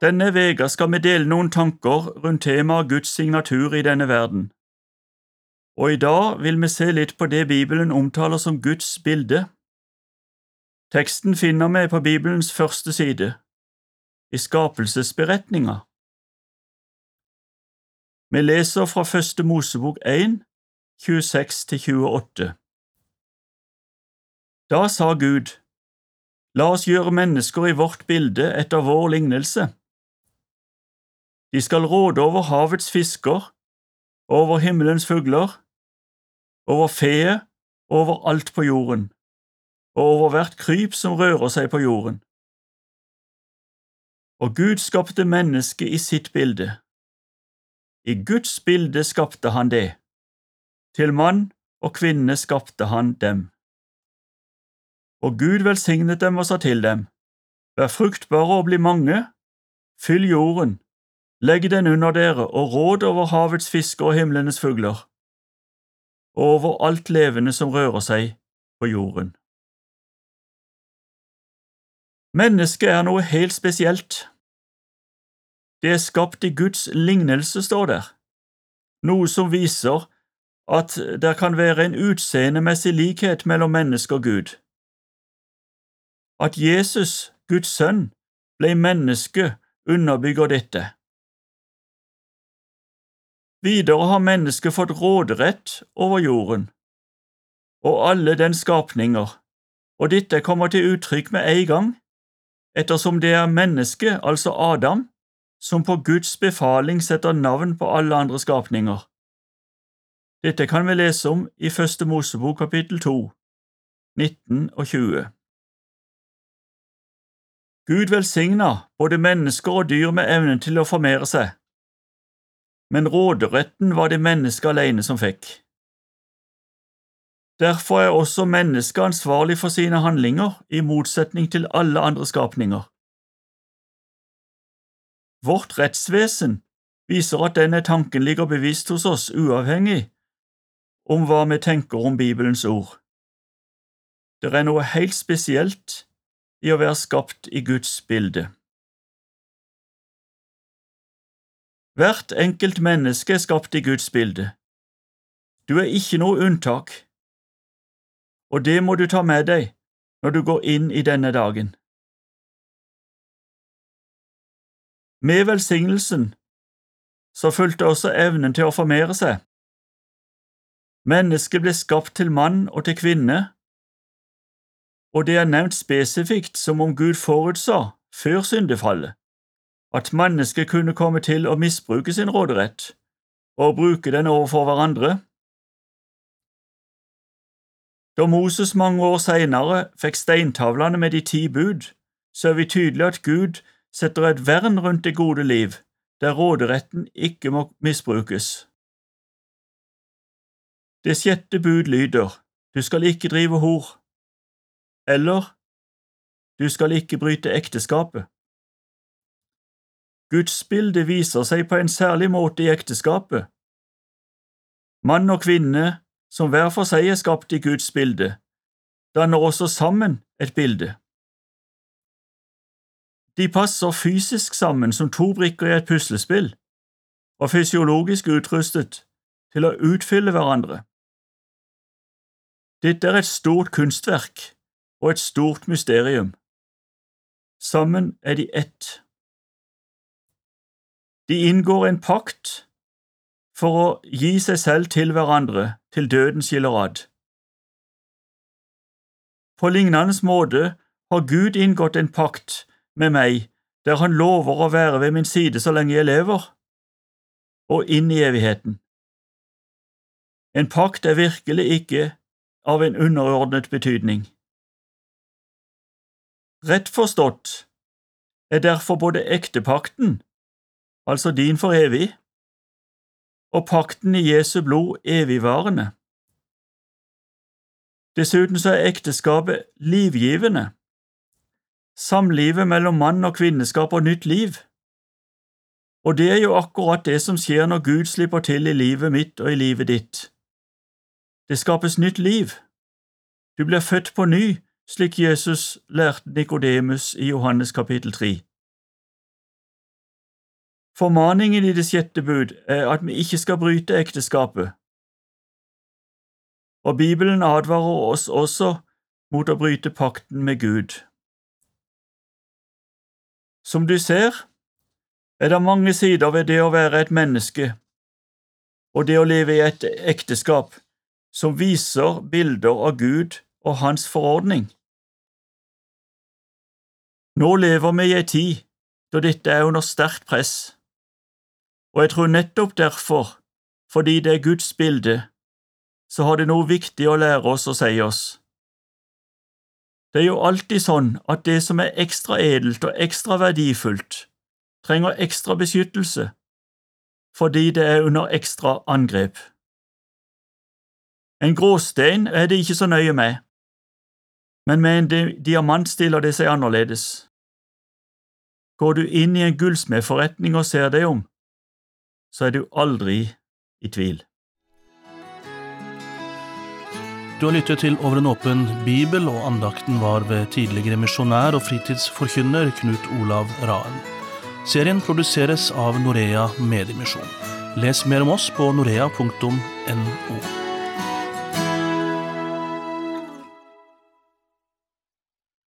Denne vega skal vi dele noen tanker rundt temaet Guds signatur i denne verden. Og i dag vil vi se litt på det Bibelen omtaler som Guds bilde. Teksten finner vi på Bibelens første side, i skapelsesberetninga. Vi leser fra Første Mosebok 1, 26–28. Da sa Gud, La oss gjøre mennesker i vårt bilde etter vår lignelse. De skal råde over havets fisker, over himmelens fugler, over feet, over alt på jorden, og over hvert kryp som rører seg på jorden. Og Gud skapte mennesket i sitt bilde. I Guds bilde skapte han det. Til mann og kvinne skapte han dem. Og Gud velsignet dem og sa til dem, Vær fruktbare og bli mange, fyll jorden, legg den under dere og råd over havets fisker og himlenes fugler, og over alt levende som rører seg på jorden. Mennesket er noe helt spesielt. Det er skapt i Guds lignelse, står der, noe som viser at det kan være en utseendemessig likhet mellom menneske og Gud. At Jesus, Guds sønn, ble menneske, underbygger dette. Videre har mennesket fått råderett over jorden og alle dens skapninger, og dette kommer til uttrykk med en gang, ettersom det er mennesket, altså Adam, som på Guds befaling setter navn på alle andre skapninger. Dette kan vi lese om i Første Mosebok kapittel 2, 19 og 20. Gud velsigna både mennesker og dyr med evnen til å formere seg, men råderetten var det mennesket alene som fikk. Derfor er også mennesket ansvarlig for sine handlinger, i motsetning til alle andre skapninger. Vårt rettsvesen viser at denne tanken ligger bevisst hos oss uavhengig om hva vi tenker om Bibelens ord. Det er noe helt spesielt i å være skapt i Guds bilde. Hvert enkelt menneske er skapt i Guds bilde. Du er ikke noe unntak, og det må du ta med deg når du går inn i denne dagen. Med velsignelsen så fulgte også evnen til å formere seg. Mennesket ble skapt til mann og til kvinne, og det er nevnt spesifikt som om Gud forutsa, før syndefallet, at mennesket kunne komme til å misbruke sin råderett og bruke den overfor hverandre. Da Moses mange år senere fikk steintavlene med de ti bud, så er vi tydelig at Gud setter et vern rundt det gode liv, der råderetten ikke må misbrukes. Det sjette bud lyder, Du skal ikke drive hor, eller Du skal ikke bryte ekteskapet. Gudsbildet viser seg på en særlig måte i ekteskapet. Mann og kvinne, som hver for seg er skapt i Guds bilde, danner også sammen et bilde. De passer fysisk sammen som to brikker i et puslespill, og fysiologisk utrustet til å utfylle hverandre. Dette er et stort kunstverk og et stort mysterium. Sammen er de ett. De inngår en pakt for å gi seg selv til hverandre til døden skiller ad. På lignende måte har Gud inngått en pakt med meg der han lover å være ved min side så lenge jeg lever, og inn i evigheten. En pakt er virkelig ikke av en underordnet betydning. Rett forstått er derfor både ektepakten, altså din for evig, og pakten i Jesu blod evigvarende. Dessuten så er ekteskapet livgivende. Samlivet mellom mann og kvinne skaper nytt liv. Og det er jo akkurat det som skjer når Gud slipper til i livet mitt og i livet ditt. Det skapes nytt liv. Du blir født på ny, slik Jesus lærte Nikodemus i Johannes kapittel 3. Formaningen i det sjette bud er at vi ikke skal bryte ekteskapet, og Bibelen advarer oss også mot å bryte pakten med Gud. Som du ser, er det mange sider ved det å være et menneske og det å leve i et ekteskap som viser bilder av Gud og Hans forordning. Nå lever vi i ei tid da dette er under sterkt press, og jeg tror nettopp derfor, fordi det er Guds bilde, så har det noe viktig å lære oss og si oss. Det er jo alltid sånn at det som er ekstra edelt og ekstra verdifullt, trenger ekstra beskyttelse, fordi det er under ekstra angrep. En gråstein er det ikke så nøye med, men med en diamant stiller det seg annerledes. Går du inn i en gullsmedforretning og ser deg om, så er du aldri i tvil. Du har lyttet til Over en åpen bibel, og andakten var ved tidligere misjonær og fritidsforkynner Knut Olav Raen. Serien produseres av Norea Mediemisjon. Les mer om oss på norea.no.